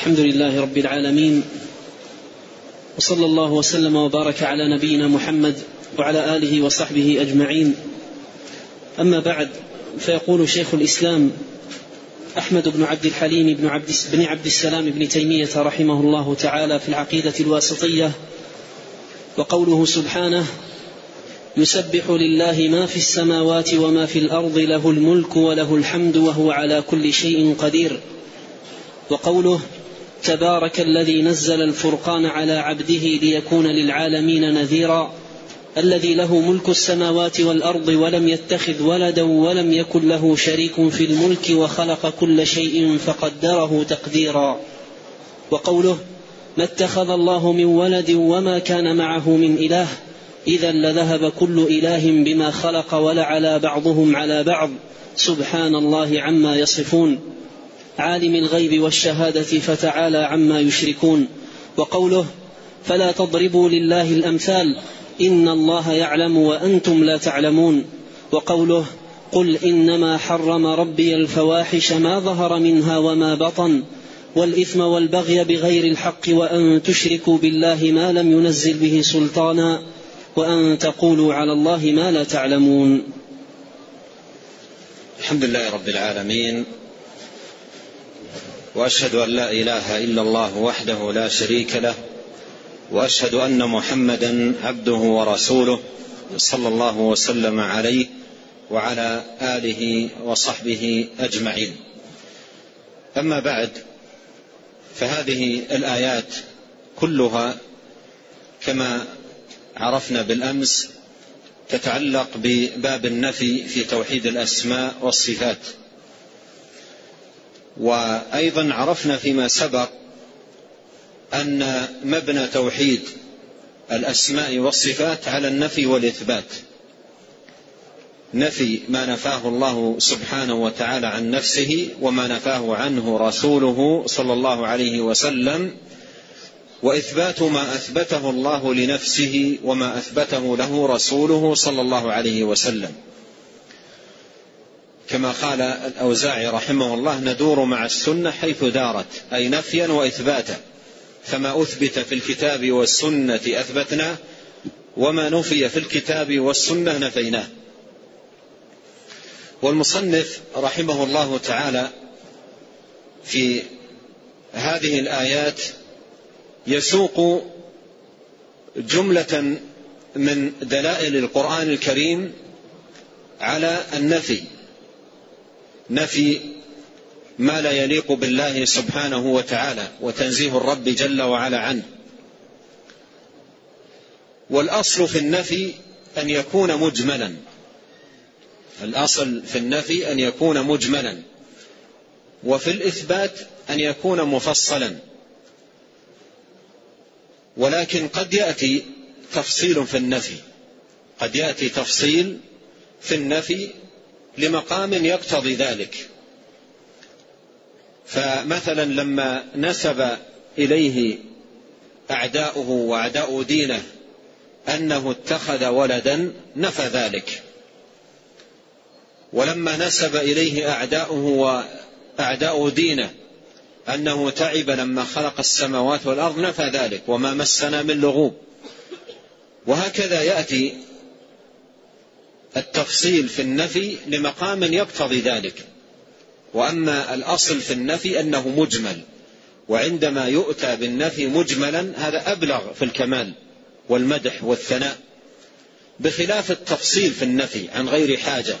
الحمد لله رب العالمين وصلى الله وسلم وبارك على نبينا محمد وعلى آله وصحبه أجمعين. أما بعد فيقول شيخ الإسلام أحمد بن عبد الحليم بن عبد بن عبد السلام بن تيمية رحمه الله تعالى في العقيدة الواسطية وقوله سبحانه يسبح لله ما في السماوات وما في الأرض له الملك وله الحمد وهو على كل شيء قدير. وقوله تبارك الذي نزل الفرقان على عبده ليكون للعالمين نذيرا الذي له ملك السماوات والأرض ولم يتخذ ولدا ولم يكن له شريك في الملك وخلق كل شيء فقدره تقديرا. وقوله ما اتخذ الله من ولد وما كان معه من إله إذا لذهب كل إله بما خلق ولعلى بعضهم على بعض سبحان الله عما يصفون. عالم الغيب والشهادة فتعالى عما يشركون. وقوله فلا تضربوا لله الأمثال إن الله يعلم وأنتم لا تعلمون. وقوله قل إنما حرم ربي الفواحش ما ظهر منها وما بطن والإثم والبغي بغير الحق وأن تشركوا بالله ما لم ينزل به سلطانا وأن تقولوا على الله ما لا تعلمون. الحمد لله رب العالمين. وأشهد أن لا إله إلا الله وحده لا شريك له وأشهد أن محمدا عبده ورسوله صلى الله وسلم عليه وعلى آله وصحبه أجمعين. أما بعد فهذه الآيات كلها كما عرفنا بالأمس تتعلق بباب النفي في توحيد الأسماء والصفات. وأيضا عرفنا فيما سبق أن مبنى توحيد الأسماء والصفات على النفي والإثبات. نفي ما نفاه الله سبحانه وتعالى عن نفسه وما نفاه عنه رسوله صلى الله عليه وسلم وإثبات ما أثبته الله لنفسه وما أثبته له رسوله صلى الله عليه وسلم. كما قال الأوزاعي رحمه الله ندور مع السنة حيث دارت أي نفيا وإثباتا فما أثبت في الكتاب والسنة اثبتناه وما نفي في الكتاب والسنة نفيناه. والمصنف رحمه الله تعالى في هذه الآيات يسوق جملة من دلائل القرآن الكريم على النفي. نفي ما لا يليق بالله سبحانه وتعالى وتنزيه الرب جل وعلا عنه. والأصل في النفي أن يكون مجملا. الأصل في النفي أن يكون مجملا. وفي الإثبات أن يكون مفصلا. ولكن قد يأتي تفصيل في النفي. قد يأتي تفصيل في النفي لمقام يقتضي ذلك. فمثلا لما نسب إليه أعداؤه وأعداء دينه أنه اتخذ ولدا نفى ذلك. ولما نسب إليه أعداؤه وأعداء دينه أنه تعب لما خلق السماوات والأرض نفى ذلك. وما مسنا من لغوب. وهكذا يأتي التفصيل في النفي لمقام يقتضي ذلك. وأما الأصل في النفي أنه مجمل وعندما يؤتى بالنفي مجملا هذا أبلغ في الكمال والمدح والثناء. بخلاف التفصيل في النفي عن غير حاجة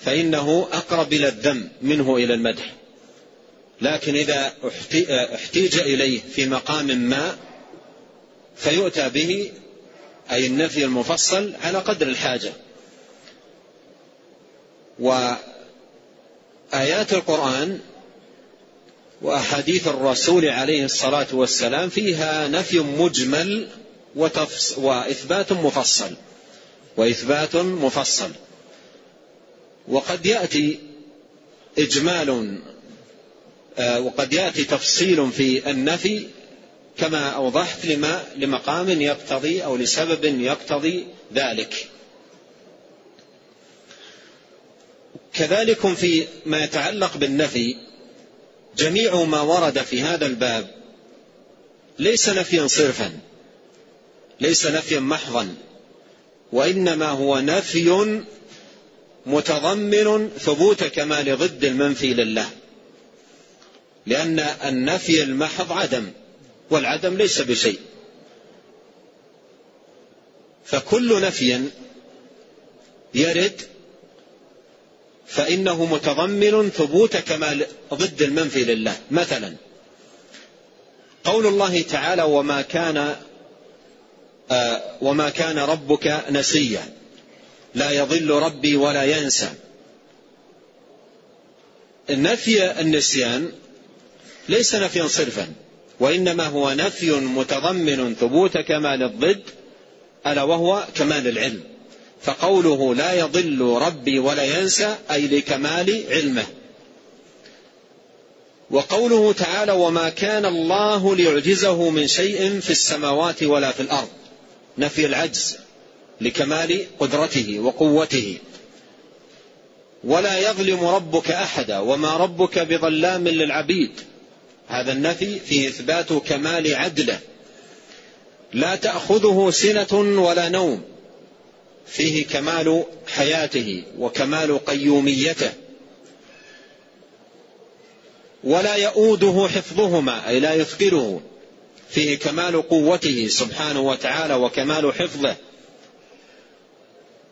فإنه أقرب إلى الذم منه إلى المدح. لكن إذا احتيج إليه في مقام ما فيؤتى به أي النفي المفصل على قدر الحاجة. وآيات القرآن وأحاديث الرسول عليه الصلاة والسلام فيها نفي مجمل وتفص وإثبات مفصل وإثبات مفصل. وقد يأتي إجمال آه، وقد يأتي تفصيل في النفي كما أوضحت لما لمقام يقتضي أو لسبب يقتضي ذلك. كذلك في ما يتعلق بالنفي جميع ما ورد في هذا الباب ليس نفيا صرفا ليس نفيا محضا وإنما هو نفي متضمن ثبوت كمال ضد المنفي لله لأن النفي المحض عدم. والعدم ليس بشيء. فكل نفي يرد فإنه متضمن ثبوت كمال ضد المنفي لله. مثلا قول الله تعالى وما كان آه وما كان ربك نسيا لا يضل ربي ولا ينسى. نفي النسيان ليس نفيا صرفا. وإنما هو نفي متضمن ثبوت كمال الضد ألا وهو كمال العلم. فقوله لا يضل ربي ولا ينسى أي لكمال علمه. وقوله تعالى وما كان الله ليعجزه من شيء في السماوات ولا في الأرض. نفي العجز لكمال قدرته وقوته. ولا يظلم ربك أحدا وما ربك بظلام للعبيد. هذا النفي فيه إثبات كمال عدله. لا تأخذه سنة ولا نوم. فيه كمال حياته وكمال قيوميته. ولا يؤوده حفظهما أي لا يثقله. فيه كمال قوته سبحانه وتعالى وكمال حفظه.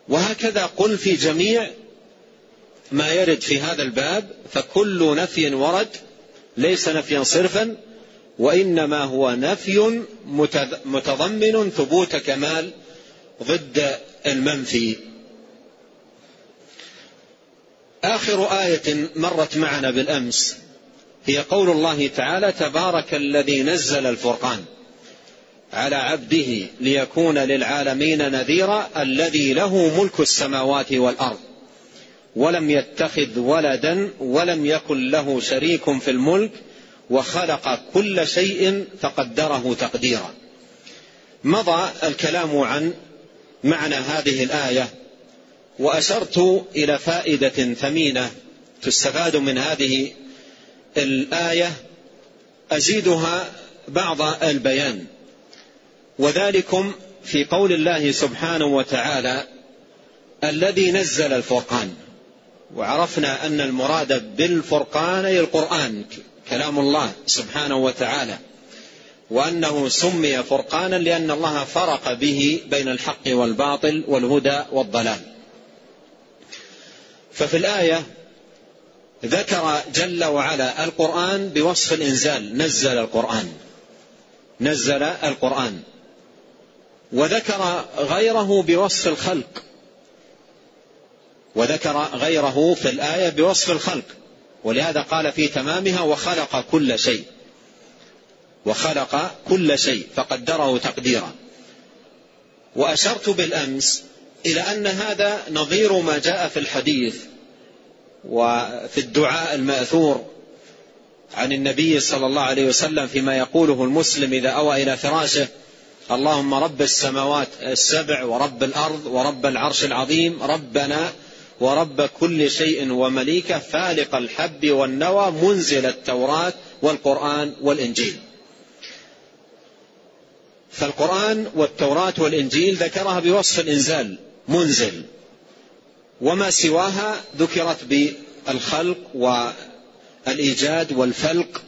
وهكذا قل في جميع ما يرد في هذا الباب فكل نفي ورد ليس نفيا صرفا وإنما هو نفي متضمن ثبوت كمال ضد المنفي. آخر آية مرت معنا بالأمس هي قول الله تعالى تبارك الذي نزل الفرقان على عبده ليكون للعالمين نذيرا الذي له ملك السماوات والأرض. ولم يتخذ ولدا ولم يكن له شريك في الملك وخلق كل شيء فقدره تقديرا. مضى الكلام عن معنى هذه الآية وأشرت إلى فائدة ثمينة تستفاد من هذه الآية أزيدها بعض البيان. وذلكم في قول الله سبحانه وتعالى الذي نزل الفرقان. وعرفنا أن المراد بالفرقان أي القرآن كلام الله سبحانه وتعالى. وأنه سمي فرقانا لأن الله فرق به بين الحق والباطل والهدى والضلال. ففي الآية ذكر جل وعلا القرآن بوصف الإنزال نزل القرآن. نزل القرآن. وذكر غيره بوصف الخلق. وذكر غيره في الآية بوصف الخلق. ولهذا قال في تمامها وخلق كل شيء. وخلق كل شيء فقدره تقديرا. وأشرت بالأمس إلى أن هذا نظير ما جاء في الحديث وفي الدعاء المأثور عن النبي صلى الله عليه وسلم فيما يقوله المسلم إذا أوى إلى فراشه اللهم رب السماوات السبع ورب الأرض ورب العرش العظيم ربنا ورب كل شيء ومليكة فالق الحب والنوى منزل التوراة والقرآن والإنجيل. فالقرآن والتوراة والإنجيل ذكرها بوصف الإنزال منزل. وما سواها ذكرت بالخلق والإيجاد والفلق.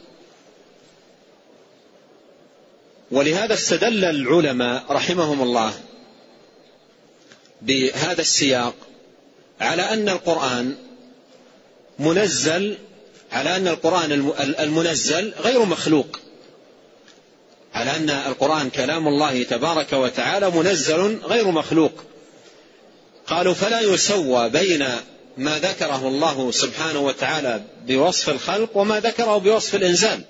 ولهذا استدل العلماء رحمهم الله بهذا السياق على أن القرآن منزل على أن القرآن المنزل غير مخلوق. على أن القرآن كلام الله تبارك وتعالى منزل غير مخلوق. قالوا فلا يسوى بين ما ذكره الله سبحانه وتعالى بوصف الخلق وما ذكره بوصف الإنزال.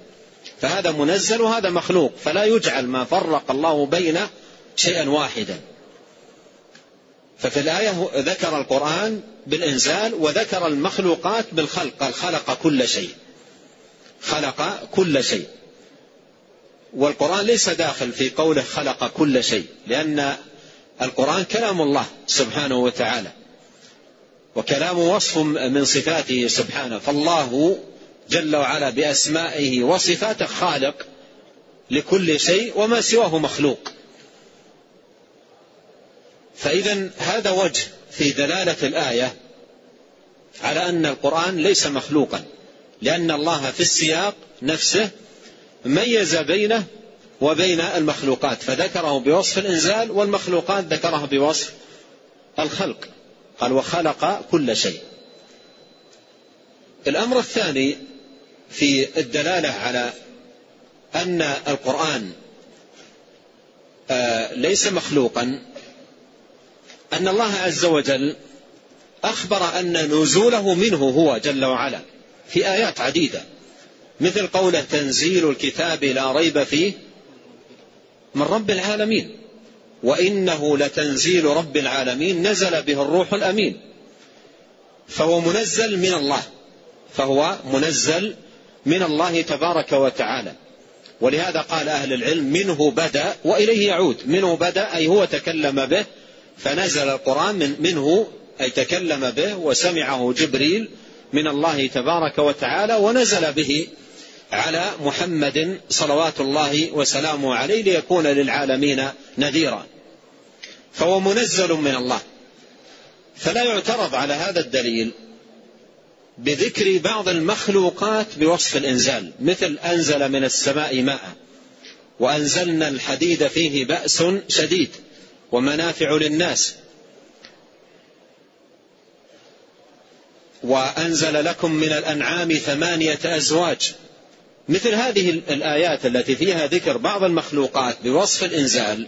فهذا منزل وهذا مخلوق. فلا يجعل ما فرق الله بينه شيئا واحدا. ففي الآية ذكر القرآن بالإنزال وذكر المخلوقات بالخلق قال خلق كل شيء. خلق كل شيء. والقرآن ليس داخل في قوله خلق كل شيء لأن القرآن كلام الله سبحانه وتعالى وكلام وصف من صفاته سبحانه. فالله جل وعلا بأسمائه وصفاته خالق لكل شيء وما سواه مخلوق. فإذا هذا وجه في دلالة الآية على أن القرآن ليس مخلوقا لأن الله في السياق نفسه ميز بينه وبين المخلوقات فذكره بوصف الإنزال والمخلوقات ذكرها بوصف الخلق. قال وخلق كل شيء. الأمر الثاني في الدلالة على أن القرآن آه، ليس مخلوقا أن الله عز وجل أخبر أن نزوله منه هو جل وعلا في آيات عديدة مثل قوله تنزيل الكتاب لا ريب فيه من رب العالمين وإنه لتنزيل رب العالمين نزل به الروح الأمين فهو منزل من الله فهو منزل من الله تبارك وتعالى. ولهذا قال أهل العلم منه بدأ وإليه يعود منه بدأ أي هو تكلم به فنزل القرآن من منه أي تكلم به وسمعه جبريل من الله تبارك وتعالى ونزل به على محمد صلوات الله وسلامه عليه ليكون للعالمين نذيرا. فهو منزل من الله. فلا يعترض على هذا الدليل بذكر بعض المخلوقات بوصف الإنزال مثل أنزل من السماء ماء وأنزلنا الحديد فيه بأس شديد. ومنافع للناس. وأنزل لكم من الأنعام ثمانية أزواج. مثل هذه الآيات التي فيها ذكر بعض المخلوقات بوصف الإنزال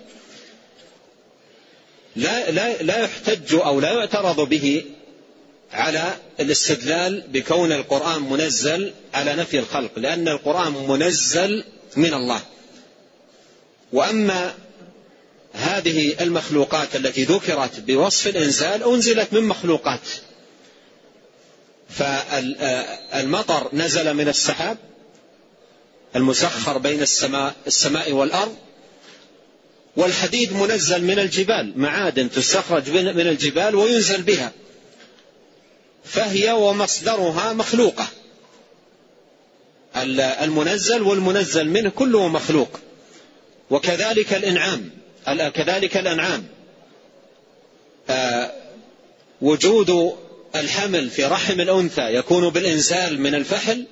لا لا لا يحتج أو لا يعترض به على الاستدلال بكون القرآن منزل على نفي الخلق لأن القرآن منزل من الله. وأما هذه المخلوقات التي ذكرت بوصف الإنزال أنزلت من مخلوقات. فالمطر نزل من السحاب المسخر بين السماء السماء والأرض والحديد منزل من الجبال معادن تستخرج من الجبال وينزل بها. فهي ومصدرها مخلوقة. المنزل والمنزل منه كله مخلوق. وكذلك الإنعام. كذلك الأنعام. آه، وجود الحمل في رحم الأنثى يكون بالإنزال من الفحل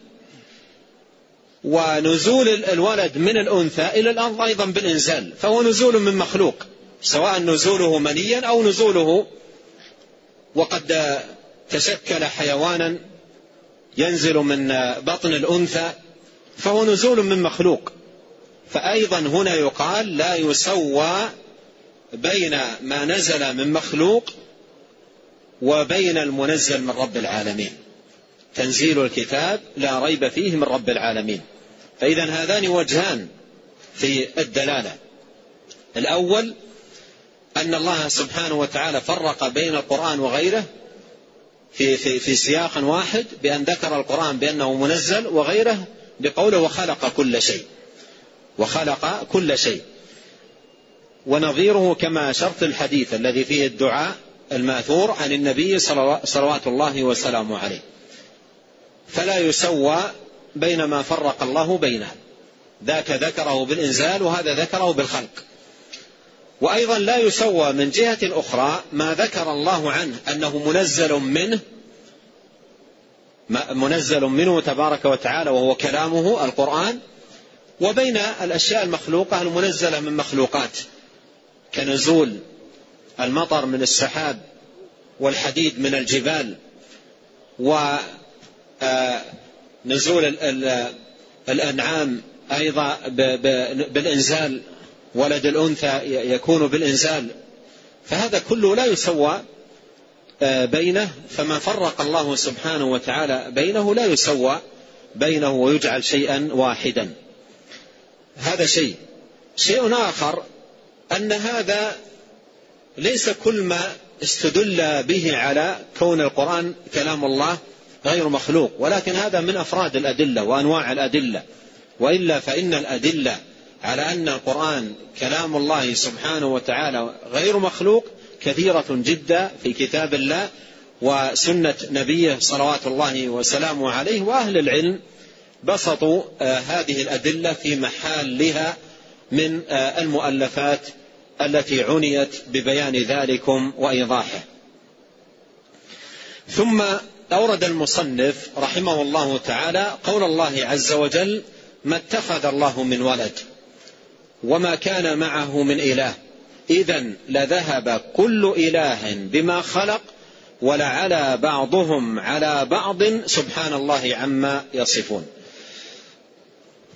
ونزول الولد من الأنثى إلى الأرض أيضا بالإنزال فهو نزول من مخلوق سواء نزوله منيا أو نزوله وقد تشكل حيوانا ينزل من بطن الأنثى فهو نزول من مخلوق. فأيضا هنا يقال لا يسوى بين ما نزل من مخلوق وبين المنزل من رب العالمين. تنزيل الكتاب لا ريب فيه من رب العالمين. فإذا هذان وجهان في الدلالة. الأول أن الله سبحانه وتعالى فرق بين القرآن وغيره في, في, في سياق واحد بأن ذكر القرآن بأنه منزل وغيره بقوله وخلق كل شيء. وخلق كل شيء. ونظيره كما شرط الحديث الذي فيه الدعاء المأثور عن النبي صلوات الله وسلامه عليه. فلا يسوى بين ما فرق الله بينه. ذاك ذكره بالإنزال وهذا ذكره بالخلق. وأيضا لا يسوى من جهة أخرى ما ذكر الله عنه أنه منزل منه منزل منه تبارك وتعالى وهو كلامه القرآن وبين الأشياء المخلوقة المنزلة من مخلوقات كنزول المطر من السحاب والحديد من الجبال ونزول آه، الأنعام أيضا بالإنزال ولد الأنثى يكون بالإنزال. فهذا كله لا يسوى آه، بينه فما فرق الله سبحانه وتعالى بينه لا يسوى بينه ويجعل شيئا واحدا. هذا شيء. شيء آخر أن هذا ليس كل ما استدل به على كون القرآن كلام الله غير مخلوق ولكن هذا من أفراد الأدلة وأنواع الأدلة. وإلا فإن الأدلة على أن القرآن كلام الله سبحانه وتعالى غير مخلوق كثيرة جدا في كتاب الله وسنة نبيه صلوات الله وسلامه عليه وأهل العلم بسطوا آه، هذه الأدلة في محلها من آه، المؤلفات التي عنيت ببيان ذلكم وإيضاحه. ثم أورد المصنف رحمه الله تعالى قول الله عز وجل ما اتخذ الله من ولد وما كان معه من إله إذا لذهب كل إله بما خلق ولعلى بعضهم على بعض سبحان الله عما يصفون.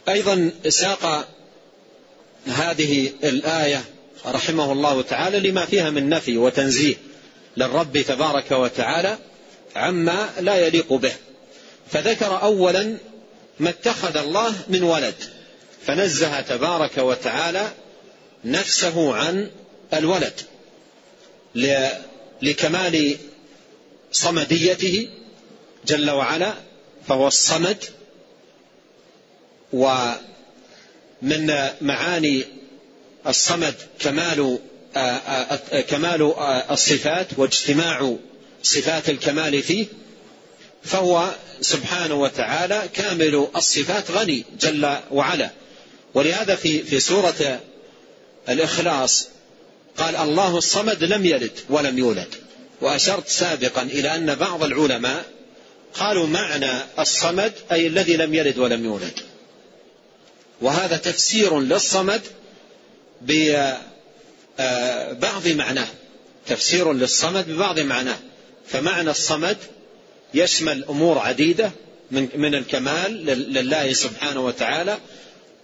أيضا ساق هذه الآية رحمه الله تعالى لما فيها من نفي وتنزيه للرب تبارك وتعالى عما لا يليق به. فذكر أولا ما اتخذ الله من ولد فنزه تبارك وتعالى نفسه عن الولد لكمال صمديته جل وعلا فهو الصمد ومن معاني الصمد كمال كمال الصفات واجتماع صفات الكمال فيه فهو سبحانه وتعالى كامل الصفات غني جل وعلا. ولهذا في في سورة الإخلاص قال الله الصمد لم يلد ولم يولد. وأشرت سابقا إلى أن بعض العلماء قالوا معنى الصمد أي الذي لم يلد ولم يولد. وهذا تفسير للصمد ببعض معناه. تفسير للصمد ببعض معناه. فمعنى الصمد يشمل أمور عديدة من من الكمال لله سبحانه وتعالى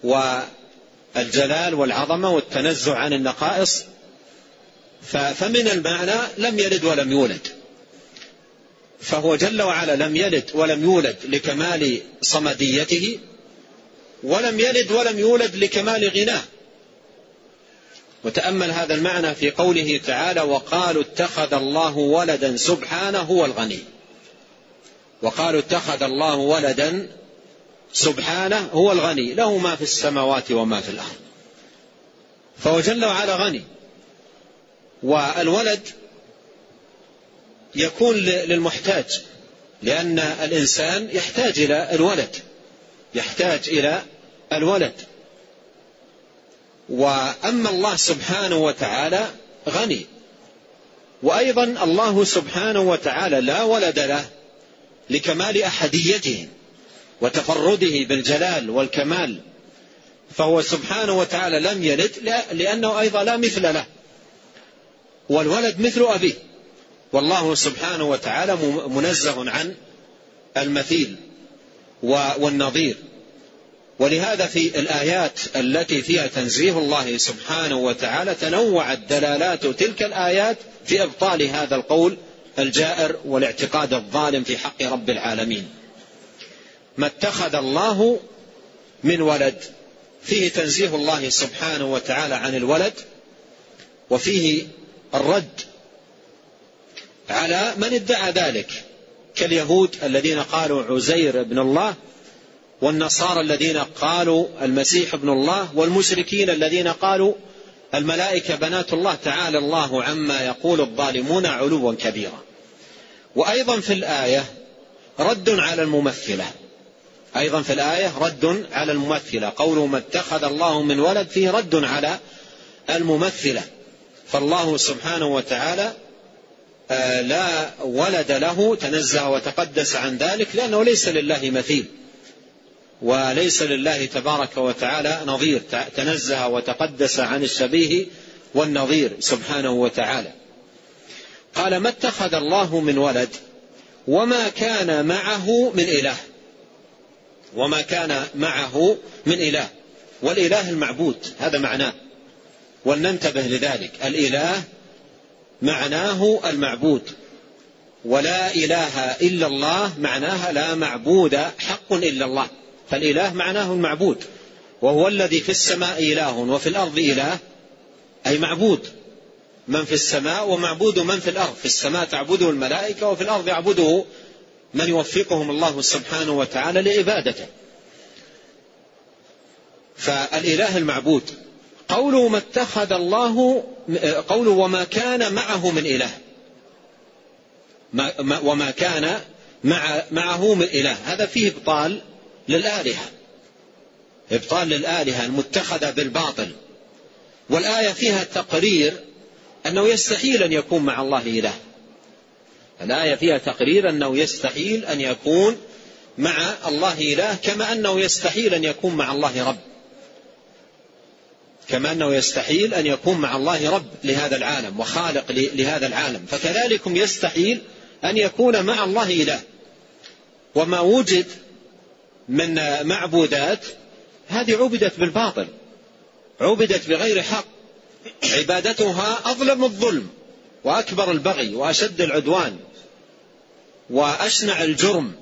والجلال والعظمة والتنزع عن النقائص. فمن المعنى لم يلد ولم يولد. فهو جل وعلا لم يلد ولم يولد لكمال صمديته. ولم يلد ولم يولد لكمال غناه. وتأمل هذا المعنى في قوله تعالى وقالوا اتخذ الله ولدا سبحانه هو الغني. وقالوا اتخذ الله ولدا سبحانه هو الغني له ما في السماوات وما في الأرض. فهو جل وعلا غني. والولد يكون للمحتاج لأن الإنسان يحتاج إلى الولد. يحتاج إلى الولد. وأما الله سبحانه وتعالى غني. وأيضا الله سبحانه وتعالى لا ولد له لكمال أحديته وتفرده بالجلال والكمال. فهو سبحانه وتعالى لم يلد لأنه أيضا لا مثل له. والولد مثل أبيه. والله سبحانه وتعالى منزه عن المثيل. والنظير. ولهذا في الآيات التي فيها تنزيه الله سبحانه وتعالى تنوعت دلالات تلك الآيات في إبطال هذا القول الجائر والاعتقاد الظالم في حق رب العالمين. ما اتخذ الله من ولد فيه تنزيه الله سبحانه وتعالى عن الولد وفيه الرد على من ادعى ذلك. كاليهود الذين قالوا عزير ابن الله والنصارى الذين قالوا المسيح ابن الله والمشركين الذين قالوا الملائكة بنات الله تعالى الله عما يقول الظالمون علوا كبيرا. وأيضا في الآية رد على الممثلة. أيضا في الآية رد على الممثلة. قوله ما اتخذ الله من ولد فيه رد على الممثلة. فالله سبحانه وتعالى لا ولد له تنزه وتقدس عن ذلك لأنه ليس لله مثيل وليس لله تبارك وتعالى نظير. تنزه وتقدس عن الشبيه والنظير سبحانه وتعالى. قال ما اتخذ الله من ولد وما كان معه من إله. وما كان معه من إله والإله المعبود هذا معناه. ولننتبه لذلك الإله معناه المعبود. ولا إله إلا الله معناها لا معبود حق إلا الله. فالإله معناه المعبود. وهو الذي في السماء إله وفي الأرض إله أي معبود. من في السماء ومعبود من في الأرض. في السماء تعبده الملائكة وفي الأرض يعبده من يوفقهم الله سبحانه وتعالى لعبادته. فالإله المعبود. قوله ما اتخذ الله قوله وما كان معه من إله. وما كان مع معه من إله. هذا فيه إبطال للآلهة. إبطال للآلهة المتخذة بالباطل. والآية فيها تقرير أنه يستحيل أن يكون مع الله إله. الآية فيها تقرير أنه يستحيل أن يكون مع الله إله كما أنه يستحيل أن يكون مع الله رب. كما أنه يستحيل أن يكون مع الله رب لهذا العالم وخالق لهذا العالم. فكذلكم يستحيل أن يكون مع الله إله. وما وجد من معبودات هذه عبدت بالباطل عبدت بغير حق. عبادتها أظلم الظلم وأكبر البغي وأشد العدوان وأشنع الجرم.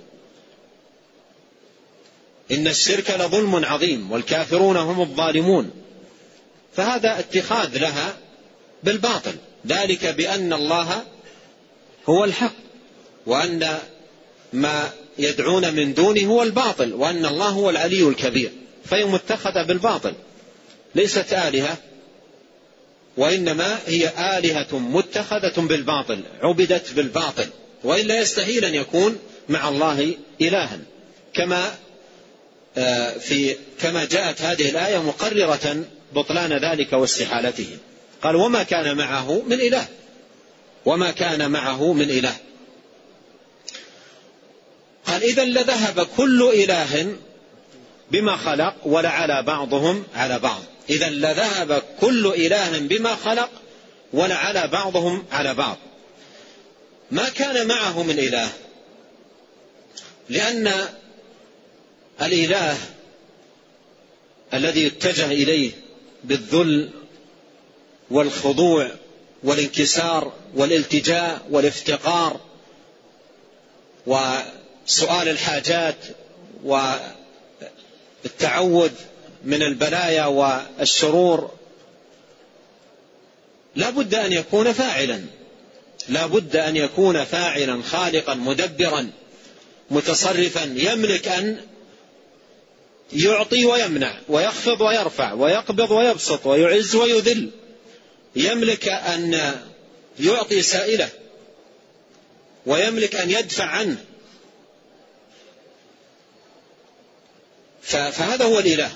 إن الشرك لظلم عظيم والكافرون هم الظالمون. فهذا اتخاذ لها بالباطل. ذلك بأن الله هو الحق وأن ما يدعون من دونه هو الباطل وأن الله هو العلي الكبير. فهي متخذة بالباطل ليست آلهة وإنما هي آلهة متخذة بالباطل عبدت بالباطل. وإلا يستحيل أن يكون مع الله إلها. كما آه، في كما جاءت هذه الآية مقررة بطلان ذلك واستحالته قال وما كان معه من إله. وما كان معه من إله. قال إذا لذهب كل إله بما خلق ولعلى بعضهم على بعض. إذا لذهب كل إله بما خلق ولعلى بعضهم على بعض. ما كان معه من إله. لأن الإله الذي يتجه إليه بالذل والخضوع والانكسار والالتجاء والافتقار وسؤال الحاجات والتعوذ من البلايا والشرور لا بد أن يكون فاعلا لا بد أن يكون فاعلا خالقا مدبرا متصرفا يملك أن يعطي ويمنع ويخفض ويرفع ويقبض ويبسط ويعز ويذل. يملك أن يعطي سائله ويملك أن يدفع عنه. فهذا هو الإله.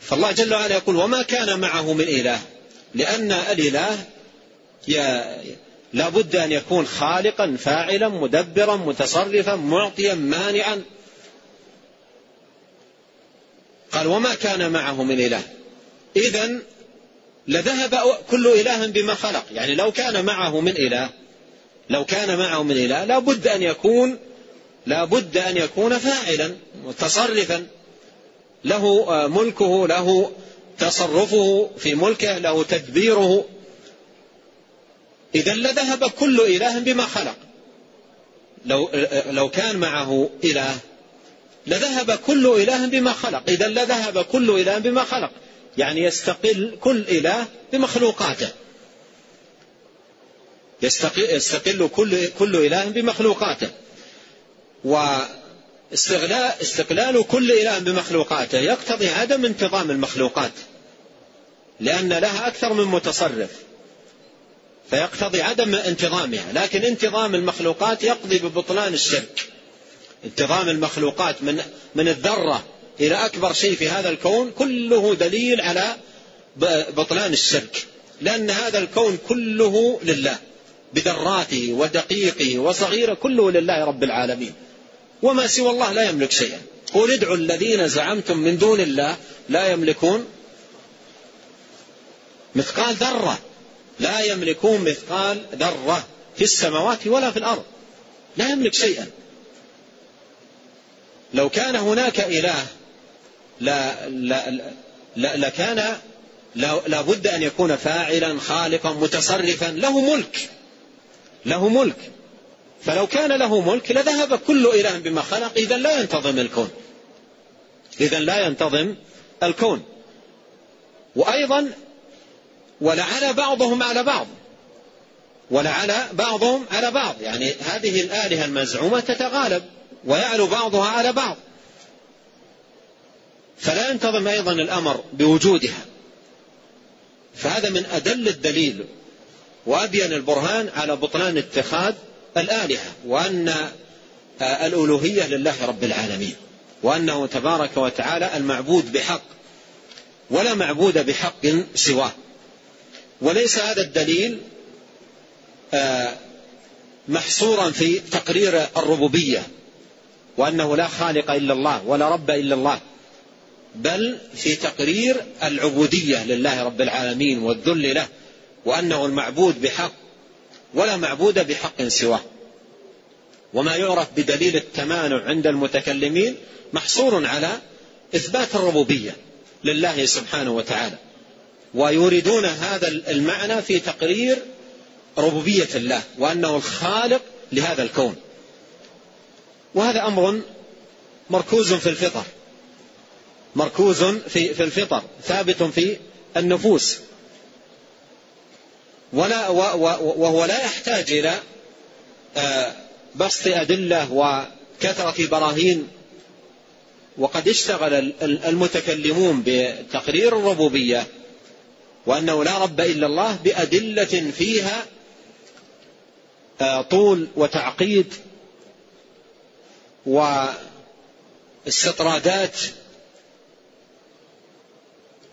فالله جل وعلا يقول وما كان معه من إله لأن الإله لا بد أن يكون خالقا فاعلا مدبرا متصرفا معطيا مانعا. قال وما كان معه من إله. إذا لذهب كل إله بما خلق. يعني لو كان معه من إله لو كان معه من إله لا بد أن يكون لا بد أن يكون فاعلا متصرفا. له ملكه له تصرفه في ملكه له تدبيره. إذا لذهب كل إله بما خلق. لو لو كان معه إله لذهب كل إله بما خلق. إذا لذهب كل إله بما خلق. يعني يستقل كل إله بمخلوقاته. يستقل كل كل إله بمخلوقاته. واستغلال استقلال كل إله بمخلوقاته يقتضي عدم انتظام المخلوقات. لأن لها أكثر من متصرف. فيقتضي عدم انتظامها. لكن انتظام المخلوقات يقضي ببطلان الشرك. انتظام المخلوقات من من الذرة إلى أكبر شيء في هذا الكون كله دليل على بطلان الشرك. لأن هذا الكون كله لله بذراته ودقيقه وصغيره كله لله رب العالمين. وما سوى الله لا يملك شيئا. قل ادعوا الذين زعمتم من دون الله لا يملكون مثقال ذرة. لا يملكون مثقال ذرة في السماوات ولا في الأرض. لا يملك شيئا. لو كان هناك إله لا لا لا لكان لا بد أن يكون فاعلا خالقا متصرفا له ملك له ملك. فلو كان له ملك لذهب كل إله بما خلق إذا لا ينتظم الكون. إذا لا ينتظم الكون. وأيضا ولعل بعضهم على بعض. ولعل بعضهم على بعض. يعني هذه الآلهة المزعومة تتغالب. ويعلو بعضها على بعض. فلا ينتظم أيضا الأمر بوجودها. فهذا من أدل الدليل وأبين البرهان على بطلان اتخاذ الآلهة وأن الألوهية لله رب العالمين وأنه تبارك وتعالى المعبود بحق ولا معبود بحق سواه. وليس هذا الدليل آه، محصورا في تقرير الربوبية. وأنه لا خالق إلا الله ولا رب إلا الله. بل في تقرير العبودية لله رب العالمين والذل له وأنه المعبود بحق ولا معبود بحق سواه. وما يعرف بدليل التمانع عند المتكلمين محصور على إثبات الربوبية لله سبحانه وتعالى. ويريدون هذا المعنى في تقرير ربوبية الله وأنه الخالق لهذا الكون. وهذا أمر مركوز في الفطر. مركوز في في الفطر ثابت في النفوس. ولا وهو لا يحتاج إلى آه، بسط أدلة وكثرة براهين. وقد اشتغل المتكلمون بتقرير الربوبية وأنه لا رب إلا الله بأدلة فيها آه، طول وتعقيد واستطرادات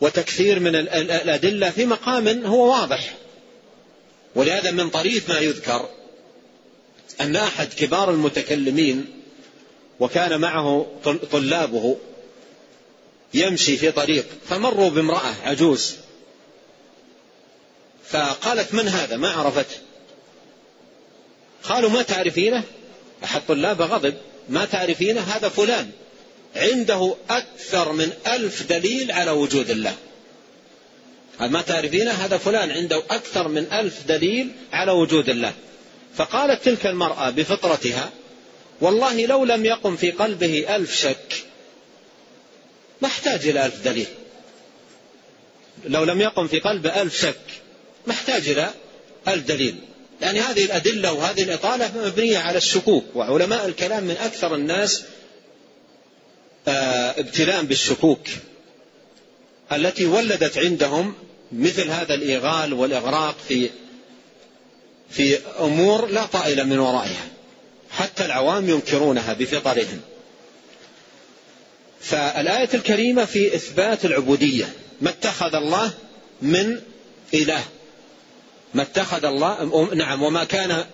وتكثير من الأدلة في مقام هو واضح. ولهذا من طريف ما يذكر أن أحد كبار المتكلمين وكان معه طلابه يمشي في طريق فمروا بامرأة عجوز. فقالت من هذا؟ ما عرفته قالوا ما تعرفينه؟ أحد طلابه غضب. ما تعرفينه؟ هذا فلان. عنده أكثر من ألف دليل على وجود الله. ما تعرفينه؟ هذا فلان عنده أكثر من ألف دليل على وجود الله. فقالت تلك المرأة بفطرتها والله لو لم يقم في قلبه ألف شك ما احتاج إلى ألف دليل. لو لم يقم في قلبه ألف شك ما احتاج إلى ألف دليل. يعني هذه الأدلة وهذه الإطالة مبنية على الشكوك وعلماء الكلام من أكثر الناس آه، ابتلاء بالشكوك التي ولدت عندهم مثل هذا الإيغال والإغراق في في أمور لا طائل من ورائها حتى العوام ينكرونها بفطرهم. فالآية الكريمة في إثبات العبودية ما اتخذ الله من إله. ما اتخذ الله نعم وما كان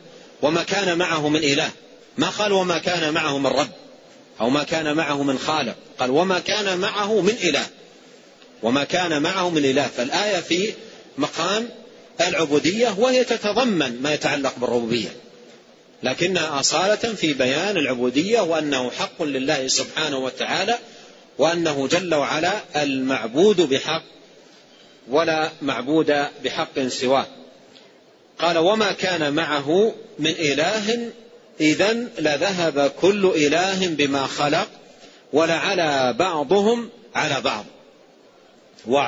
وما كان معه من إله. ما قال وما كان معه من رب أو ما كان معه من خالق. قال وما كان معه من إله. وما كان معه من إله. فالآية في مقام العبودية وهي تتضمن ما يتعلق بالربوبية. لكنها أصالة في بيان العبودية وأنه حق لله سبحانه وتعالى وأنه جل وعلا المعبود بحق ولا معبود بحق سواه. قال وما كان معه من إله إذا لذهب كل إله بما خلق ولعلى بعضهم على بعض.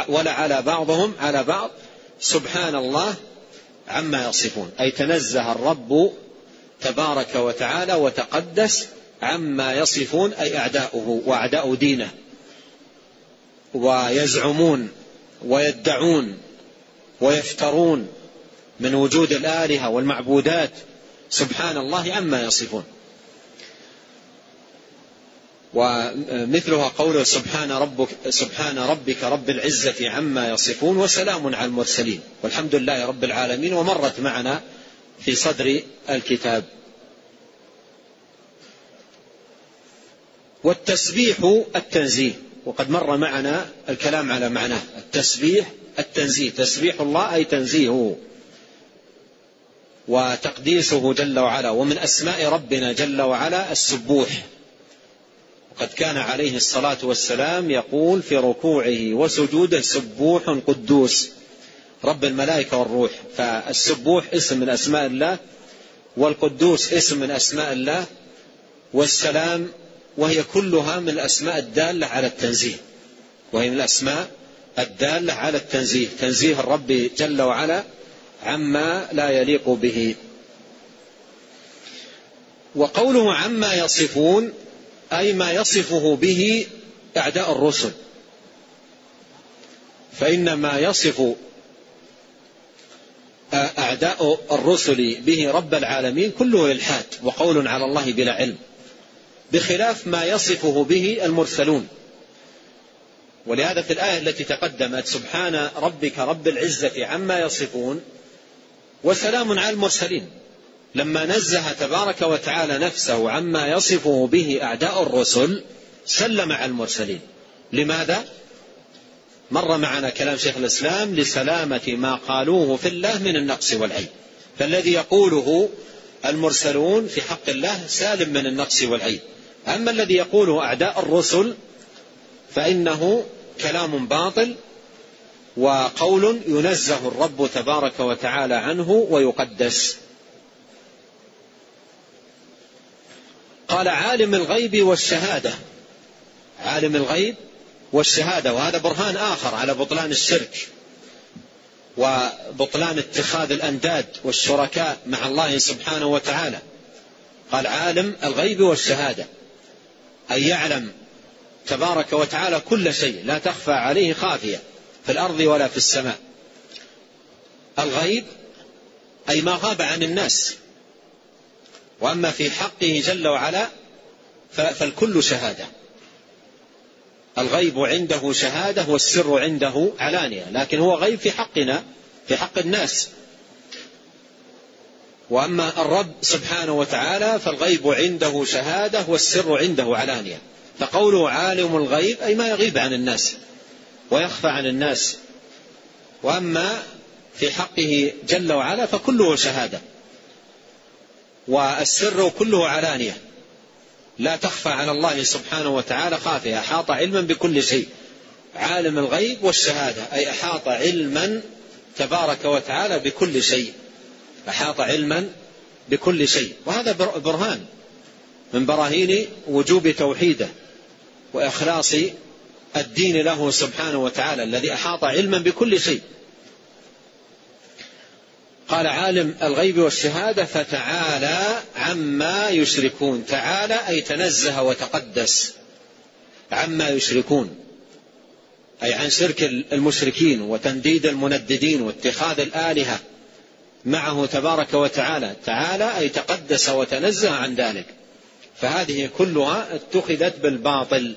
ولعلى بعضهم على بعض. سبحان الله عما يصفون. أي تنزه الرب تبارك وتعالى وتقدس عما يصفون أي أعداؤه وأعداء دينه. ويزعمون ويدعون ويفترون من وجود الآلهة والمعبودات. سبحان الله عما يصفون. ومثلها قوله سبحان ربك سبحان ربك رب العزة عما يصفون وسلام على المرسلين. والحمد لله رب العالمين. ومرت معنا في صدر الكتاب. والتسبيح التنزيه. وقد مر معنا الكلام على معناه. التسبيح التنزيه. تسبيح الله أي تنزيهه. وتقديسه جل وعلا ومن أسماء ربنا جل وعلا السبوح. وقد كان عليه الصلاة والسلام يقول في ركوعه وسجوده سبوح قدوس. رب الملائكة والروح. فالسبوح اسم من أسماء الله والقدوس اسم من أسماء الله والسلام وهي كلها من الأسماء الدالة على التنزيه. وهي من الأسماء الدالة على التنزيه. تنزيه الرب جل وعلا عما لا يليق به. وقوله عما يصفون أي ما يصفه به أعداء الرسل. فإن ما يصف أعداء الرسل به رب العالمين كله إلحاد وقول على الله بلا علم بخلاف ما يصفه به المرسلون. ولهذا في الآية التي تقدمت سبحان ربك رب العزة عما يصفون وسلام على المرسلين. لما نزه تبارك وتعالى نفسه عما يصفه به أعداء الرسل سلم على المرسلين. لماذا؟ مر معنا كلام شيخ الإسلام لسلامة ما قالوه في الله من النقص والعيب. فالذي يقوله المرسلون في حق الله سالم من النقص والعيب. أما الذي يقوله أعداء الرسل فإنه كلام باطل وقول ينزه الرب تبارك وتعالى عنه ويقدس. قال عالم الغيب والشهادة. عالم الغيب والشهادة وهذا برهان آخر على بطلان الشرك وبطلان اتخاذ الأنداد والشركاء مع الله سبحانه وتعالى. قال عالم الغيب والشهادة اي يعلم تبارك وتعالى كل شيء لا تخفى عليه خافية. في الأرض ولا في السماء. الغيب أي ما غاب عن الناس. وأما في حقه جل وعلا فالكل شهادة. الغيب عنده شهادة والسر عنده علانية لكن هو غيب في حقنا في حق الناس. وأما الرب سبحانه وتعالى فالغيب عنده شهادة والسر عنده علانية. فقوله عالم الغيب أي ما يغيب عن الناس. ويخفى عن الناس. وأما في حقه جل وعلا فكله شهادة. والسر كله علانية. لا تخفى على الله سبحانه وتعالى خافية. أحاط علما بكل شيء. عالم الغيب والشهادة. أي أحاط علما تبارك وتعالى بكل شيء. أحاط علما بكل شيء. وهذا برهان من براهين وجوب توحيده وإخلاص الدين له سبحانه وتعالى الذي أحاط علما بكل شيء. قال عالم الغيب والشهادة فتعالى عما يشركون. تعالى أي تنزه وتقدس عما يشركون أي عن شرك المشركين وتنديد المنددين واتخاذ الآلهة معه تبارك وتعالى. تعالى أي تقدس وتنزه عن ذلك. فهذه كلها اتخذت بالباطل.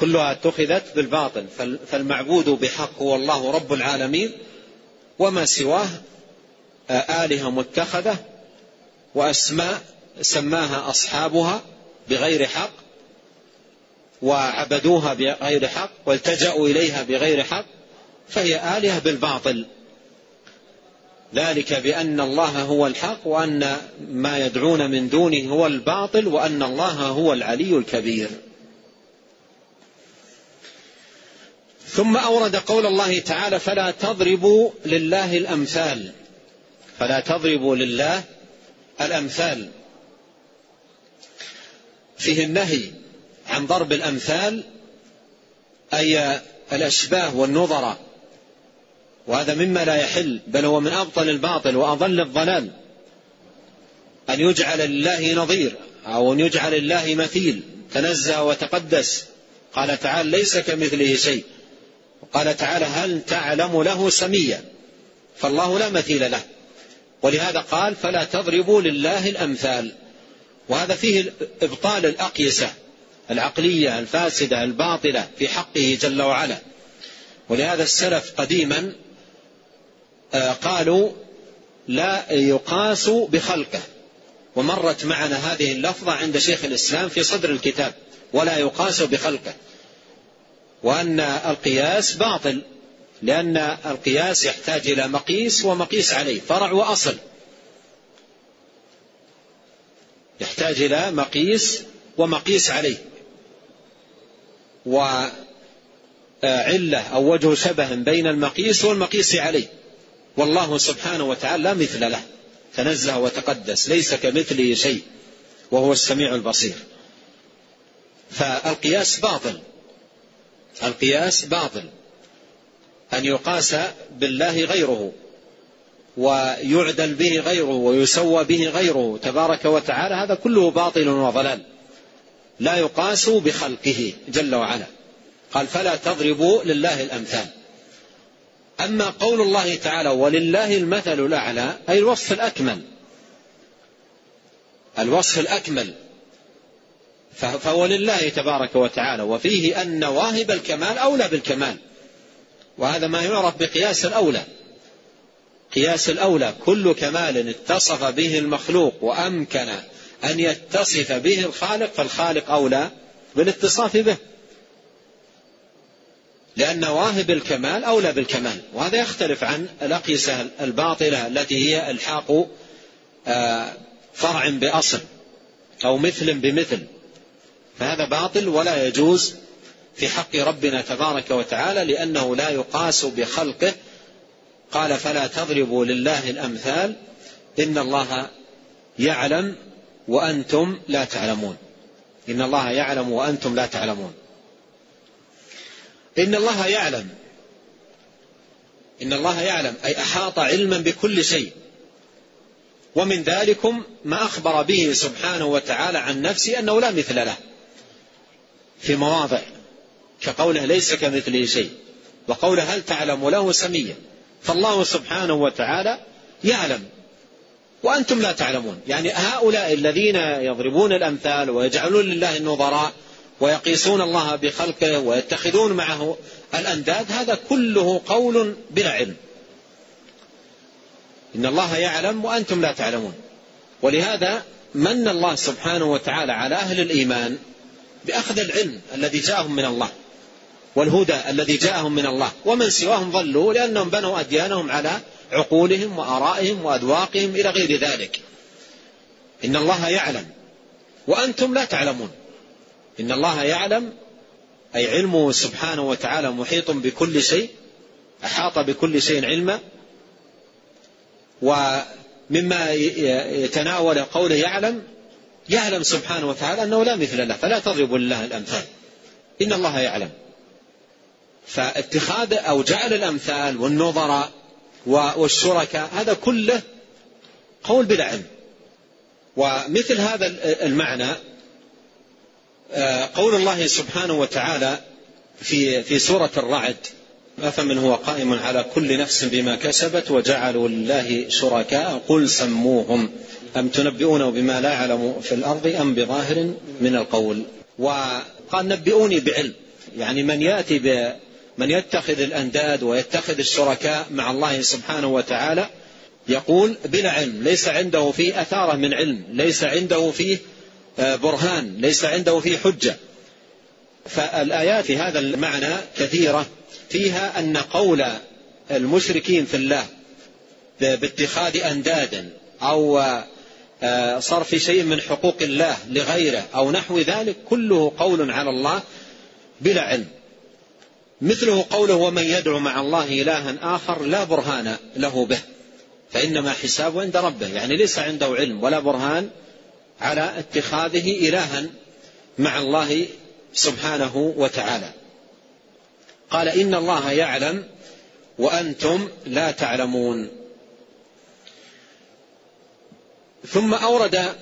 كلها اتخذت بالباطل فالمعبود بحق هو الله رب العالمين وما سواه آلهة متخذة وأسماء سماها أصحابها بغير حق وعبدوها بغير حق والتجأوا إليها بغير حق فهي آلهة بالباطل. ذلك بأن الله هو الحق وأن ما يدعون من دونه هو الباطل وأن الله هو العلي الكبير. ثم أورد قول الله تعالى فلا تضربوا لله الأمثال. فلا تضربوا لله الأمثال. فيه النهي عن ضرب الأمثال أي الأشباه والنظرة وهذا مما لا يحل بل هو من أبطل الباطل وأضل الضلال. أن يجعل لله نظير أو أن يجعل لله مثيل تنزه وتقدس. قال تعالى ليس كمثله شيء. قال تعالى هل تعلم له سميا؟ فالله لا مثيل له. ولهذا قال فلا تضربوا لله الأمثال. وهذا فيه إبطال الأقيسة العقلية الفاسدة الباطلة في حقه جل وعلا. ولهذا السلف قديما آه، قالوا لا يقاس بخلقه. ومرت معنا هذه اللفظة عند شيخ الإسلام في صدر الكتاب ولا يقاس بخلقه. وأن القياس باطل لأن القياس يحتاج إلى مقيس ومقيس عليه فرع وأصل. يحتاج إلى مقيس ومقيس عليه. وعلة أو وجه شبه بين المقيس والمقيس عليه. والله سبحانه وتعالى لا مثل له. تنزه وتقدس ليس كمثله شيء وهو السميع البصير. فالقياس باطل. القياس باطل. أن يقاس بالله غيره ويعدل به غيره ويسوى به غيره. تبارك وتعالى هذا كله باطل وضلال. لا يقاس بخلقه جل وعلا. قال فلا تضربوا لله الأمثال. أما قول الله تعالى ولله المثل الأعلى أي الوصف الأكمل. الوصف الأكمل. فهو لله تبارك وتعالى وفيه أن واهب الكمال أولى بالكمال. وهذا ما يعرف بقياس الأولى. قياس الأولى كل كمال اتصف به المخلوق وأمكن أن يتصف به الخالق فالخالق أولى بالاتصاف به. لأن واهب الكمال أولى بالكمال. وهذا يختلف عن الأقيسة الباطلة التي هي إلحاق آه، فرع بأصل أو مثل بمثل. فهذا باطل ولا يجوز في حق ربنا تبارك وتعالى لأنه لا يقاس بخلقه. قال فلا تضربوا لله الأمثال إن الله يعلم وأنتم لا تعلمون. إن الله يعلم وأنتم لا تعلمون. إن الله يعلم إن الله يعلم أي أحاط علما بكل شيء. ومن ذلكم ما أخبر به سبحانه وتعالى عن نفسه أنه لا مثل له. في مواضع كقوله ليس كمثله شيء وقوله هل تعلم له سميا فالله سبحانه وتعالى يعلم وأنتم لا تعلمون. يعني هؤلاء الذين يضربون الأمثال ويجعلون لله النظراء ويقيسون الله بخلقه ويتخذون معه الأنداد هذا كله قول بلا علم. إن الله يعلم وأنتم لا تعلمون. ولهذا من الله سبحانه وتعالى على أهل الإيمان بأخذ العلم الذي جاءهم من الله والهدى الذي جاءهم من الله. ومن سواهم ضلوا لأنهم بنوا أديانهم على عقولهم وآرائهم وأذواقهم إلى غير ذلك. إن الله يعلم. وأنتم لا تعلمون. إن الله يعلم. أي علمه سبحانه وتعالى محيط بكل شيء. أحاط بكل شيء علما. ومما يتناول قوله يعلم يعلم سبحانه وتعالى أنه لا مثل له فلا تضربوا لله الأمثال. إن الله يعلم. فاتخاذ أو جعل الأمثال والنظراء والشركاء هذا كله قول بلا علم ومثل هذا المعنى آه، قول الله سبحانه وتعالى في في سورة الرعد أفمن هو قائم على كل نفس بما كسبت وجعلوا لله شركاء قل سموهم أم تنبئونه بما لا يعلم في الأرض أم بظاهر من القول؟ وقال نبئوني بعلم. يعني من يأتي ب من يتخذ الأنداد ويتخذ الشركاء مع الله سبحانه وتعالى يقول بلا علم ليس عنده فيه أثارة من علم ليس عنده فيه آه، برهان ليس عنده فيه حجة. فالآيات في هذا المعنى كثيرة. فيها أن قول المشركين في الله باتخاذ أنداد أو صرف شيء من حقوق الله لغيره أو نحو ذلك كله قول على الله بلا علم. مثله قوله ومن يدعو مع الله إلها آخر لا برهان له به. فإنما حسابه عند ربه يعني ليس عنده علم ولا برهان على اتخاذه إلها مع الله سبحانه وتعالى. قال إن الله يعلم وأنتم لا تعلمون. ثم أورد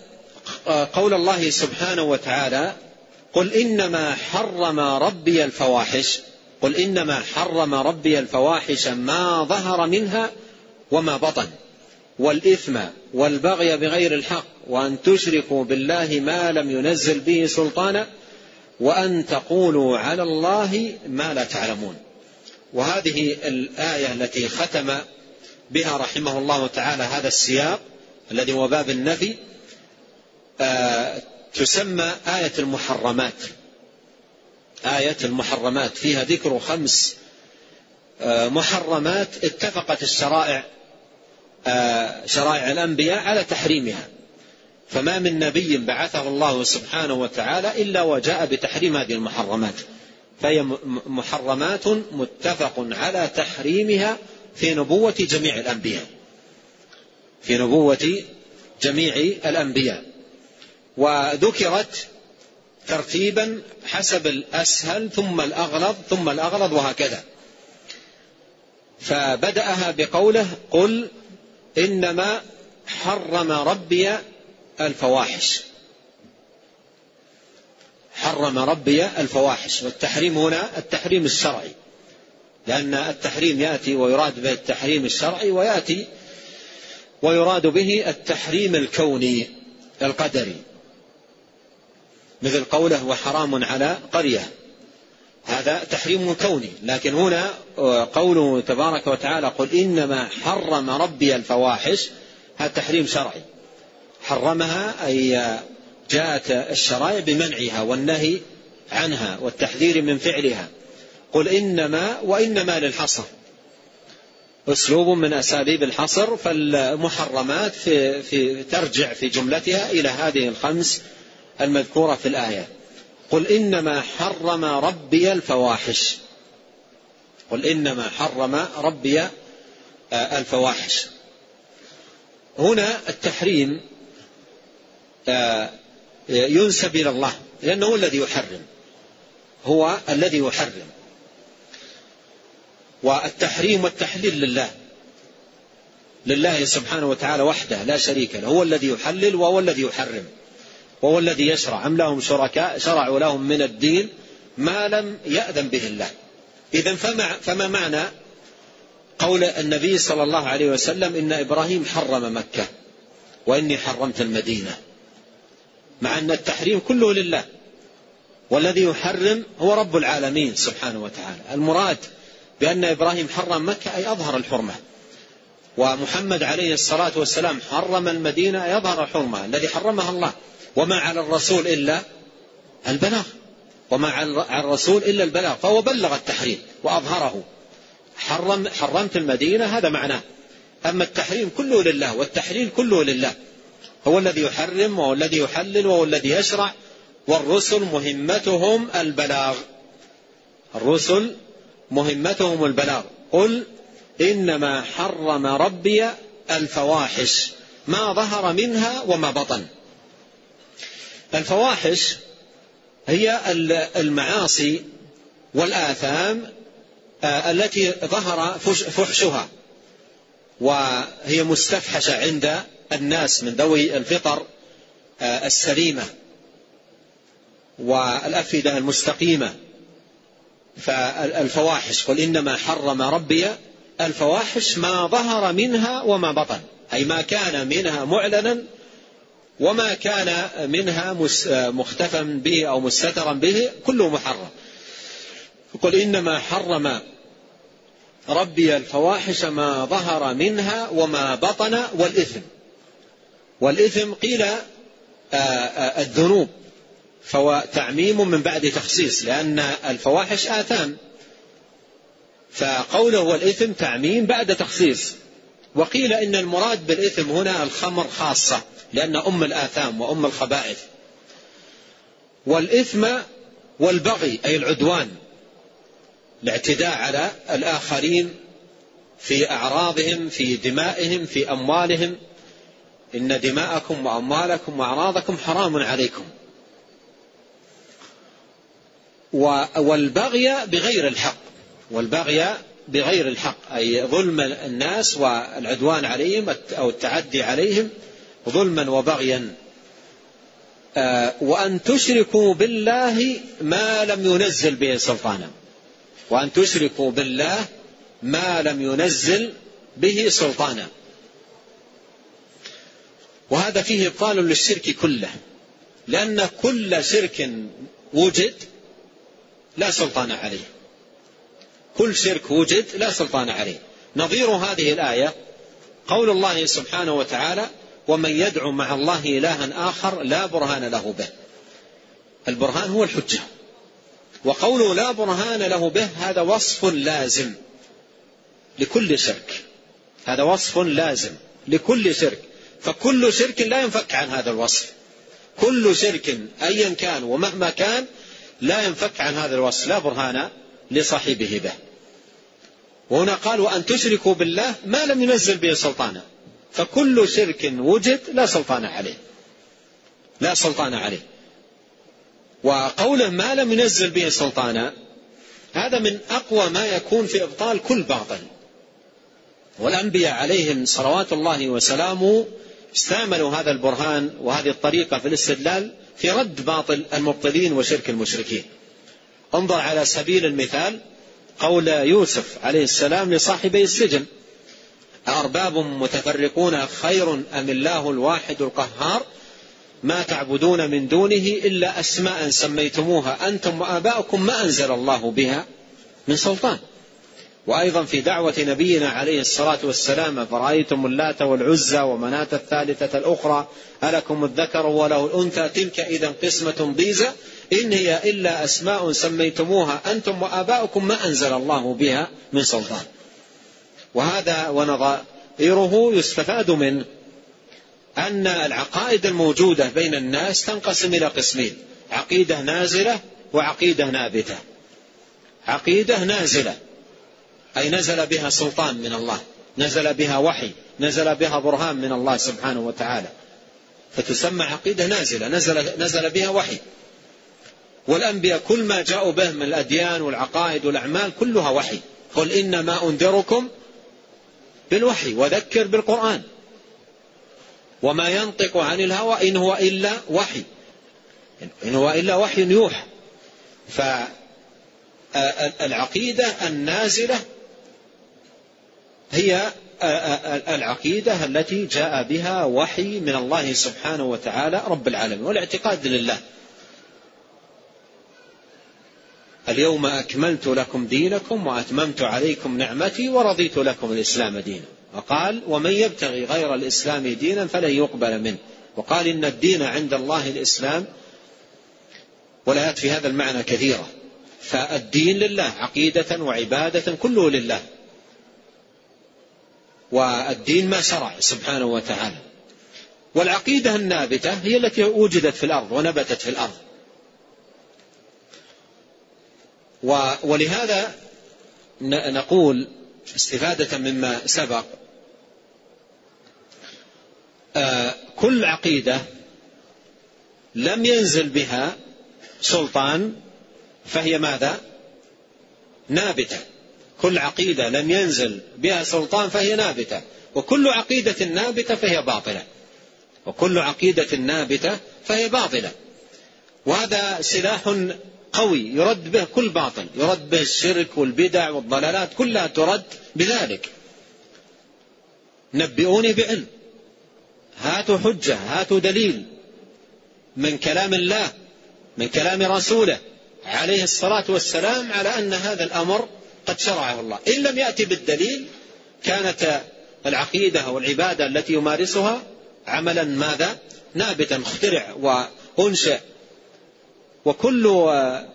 قول الله سبحانه وتعالى قل إنما حرم ربي الفواحش قل إنما حرم ربي الفواحش ما ظهر منها وما بطن والإثم والبغي بغير الحق وأن تشركوا بالله ما لم ينزل به سلطانا وأن تقولوا على الله ما لا تعلمون. وهذه الآية التي ختم بها رحمه الله تعالى هذا السياق. الذي هو باب النفي آه تسمى آية المحرمات. آية المحرمات فيها ذكر خمس آه محرمات اتفقت الشرائع آه شرائع الأنبياء على تحريمها. فما من نبي بعثه الله سبحانه وتعالى إلا وجاء بتحريم هذه المحرمات. فهي محرمات متفق على تحريمها في نبوة جميع الأنبياء. في نبوة جميع الأنبياء. وذكرت ترتيبا حسب الأسهل ثم الأغلظ ثم الأغلظ وهكذا. فبدأها بقوله قل إنما حرم ربي الفواحش. حرم ربي الفواحش. والتحريم هنا التحريم الشرعي. لأن التحريم يأتي ويراد به التحريم الشرعي ويأتي ويراد به التحريم الكوني القدري. مثل قوله وحرام على قرية. هذا تحريم كوني لكن هنا قوله تبارك وتعالى قل إنما حرم ربي الفواحش هذا تحريم شرعي. حرمها أي جاءت الشرائع بمنعها والنهي عنها والتحذير من فعلها. قل إنما وإنما للحصر. أسلوب من أساليب الحصر فالمحرمات في, في ترجع في جملتها إلى هذه الخمس المذكورة في الآية. قل إنما حرم ربي الفواحش. قل إنما حرم ربي آه، الفواحش. هنا التحريم آه، ينسب إلى الله لأنه الذي يحرم. هو الذي يحرم. والتحريم والتحليل لله. لله سبحانه وتعالى وحده لا شريك له هو الذي يحلل وهو الذي يحرم وهو الذي يشرع. أم لهم شركاء؟ شرعوا لهم من الدين ما لم يأذن به الله. إذا فما, فما معنى قول النبي صلى الله عليه وسلم إن إبراهيم حرم مكة وإني حرمت المدينة مع أن التحريم كله لله والذي يحرم هو رب العالمين سبحانه وتعالى. المراد بأن إبراهيم حرم مكة أي أظهر الحرمة. ومحمد عليه الصلاة والسلام حرم المدينة أي أظهر الحرمة الذي حرمها الله. وما على الرسول إلا البلاغ. وما على الرسول إلا البلاغ. فهو بلغ التحريم وأظهره. حرم حرمت المدينة هذا معناه. أما التحريم كله لله والتحليل كله لله. هو الذي يحرم وهو الذي يحلل وهو الذي يشرع. والرسل مهمتهم البلاغ. الرسل مهمتهم البلاغ. قل إنما حرم ربي الفواحش ما ظهر منها وما بطن. الفواحش هي المعاصي والآثام آه، التي ظهر فحشها. وهي مستفحشة عند الناس من ذوي الفطر آه، السليمة والأفئدة المستقيمة. فالفواحش قل إنما حرم ربي الفواحش ما ظهر منها وما بطن أي ما كان منها معلنا وما كان منها مختفا به أو مستترا به كله محرم. قل إنما حرم ربي الفواحش ما ظهر منها وما بطن والإثم. والإثم قيل آه، آه، الذنوب. فهو تعميم من بعد تخصيص لأن الفواحش آثام. فقوله والإثم تعميم بعد تخصيص. وقيل إن المراد بالإثم هنا الخمر خاصة لأن أم الآثام وأم الخبائث. والإثم والبغي أي العدوان. الاعتداء على الآخرين في أعراضهم في دمائهم في أموالهم. إن دماءكم وأموالكم وأعراضكم حرام عليكم. والبغي بغير الحق. والبغي بغير الحق أي ظلم الناس والعدوان عليهم أو التعدي عليهم ظلما وبغيا. آه، وأن تشركوا بالله ما لم ينزل به سلطانا. وأن تشركوا بالله ما لم ينزل به سلطانا. وهذا فيه إبطال للشرك كله لأن كل شرك وجد لا سلطان عليه. كل شرك وجد لا سلطان عليه. نظير هذه الآية قول الله سبحانه وتعالى ومن يدعو مع الله إلها آخر لا برهان له به. البرهان هو الحجة. وقوله لا برهان له به هذا وصف لازم لكل شرك. هذا وصف لازم لكل شرك. فكل شرك لا ينفك عن هذا الوصف. كل شرك أيا كان ومهما كان لا ينفك عن هذا الوصف لا برهان لصاحبه به. وهنا قال وأن تشركوا بالله ما لم ينزل به سلطانا. فكل شرك وجد لا سلطان عليه. لا سلطان عليه. وقوله ما لم ينزل به سلطانا هذا من أقوى ما يكون في إبطال كل باطل. والأنبياء عليهم صلوات الله وسلامه استعملوا هذا البرهان وهذه الطريقة في الاستدلال في رد باطل المبطلين وشرك المشركين. انظر على سبيل المثال قول يوسف عليه السلام لصاحبي السجن أرباب متفرقون خير أم الله الواحد القهار؟ ما تعبدون من دونه إلا أسماء سميتموها أنتم وآباؤكم ما أنزل الله بها من سلطان. وأيضا في دعوة نبينا عليه الصلاة والسلام فرأيتم اللات والعزى ومناة الثالثة الأخرى؟ ألكم الذكر وله الأنثى؟ تلك إذا قسمة ضيزى. إن هي إلا أسماء سميتموها أنتم وآباؤكم ما أنزل الله بها من سلطان. وهذا ونظائره يستفاد منه أن العقائد الموجودة بين الناس تنقسم إلى قسمين عقيدة نازلة وعقيدة نابتة. عقيدة نازلة. أي نزل بها سلطان من الله نزل بها وحي نزل بها برهان من الله سبحانه وتعالى. فتسمى عقيدة نازلة نزل, نزل بها وحي. والأنبياء كل ما جاءوا به من الأديان والعقائد والأعمال كلها وحي. قل إنما أنذركم بالوحي وذكر بالقرآن. وما ينطق عن الهوى إن هو إلا وحي. إن هو إلا وحي يوحى. فالعقيدة النازلة هي العقيدة التي جاء بها وحي من الله سبحانه وتعالى رب العالمين والاعتقاد لله. اليوم أكملت لكم دينكم وأتممت عليكم نعمتي ورضيت لكم الإسلام دينا. وقال ومن يبتغي غير الإسلام دينا فلن يقبل منه. وقال إن الدين عند الله الإسلام. والآيات في هذا المعنى كثيرة فالدين لله عقيدة وعبادة كله لله. والدين ما شرع سبحانه وتعالى. والعقيدة النابتة هي التي وجدت في الأرض ونبتت في الأرض. ولهذا نقول استفادة مما سبق آه، كل عقيدة لم ينزل بها سلطان فهي ماذا؟ نابتة. كل عقيدة لم ينزل بها سلطان فهي نابتة وكل عقيدة نابتة فهي باطلة. وكل عقيدة نابتة فهي باطلة. وهذا سلاح قوي يرد به كل باطل يرد به الشرك والبدع والضلالات كلها ترد بذلك. نبئوني بعلم. هاتوا حجة هاتوا دليل من كلام الله من كلام رسوله عليه الصلاة والسلام على أن هذا الأمر قد شرعه الله. إن لم يأتي بالدليل كانت العقيدة والعبادة التي يمارسها عملا ماذا؟ نابتا اخترع وأنشئ وكل آه،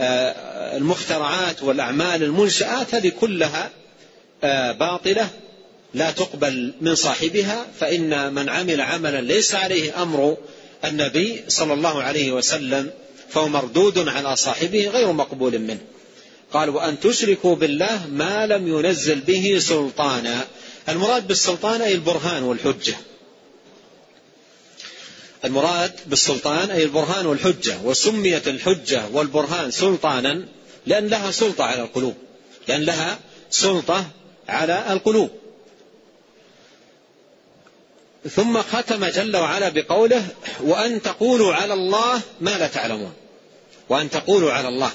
آه، المخترعات والأعمال المنشآت هذه كلها آه، باطلة لا تقبل من صاحبها فإن من عمل عملا ليس عليه أمر النبي صلى الله عليه وسلم فهو مردود على صاحبه غير مقبول منه. قال وأن تشركوا بالله ما لم ينزل به سلطانا. المراد بالسلطان أي البرهان والحجة. المراد بالسلطان أي البرهان والحجة وسميت الحجة والبرهان سلطانا لأن لها سلطة على القلوب لأن لها سلطة على القلوب. ثم ختم جل وعلا بقوله وأن تقولوا على الله ما لا تعلمون. وأن تقولوا على الله.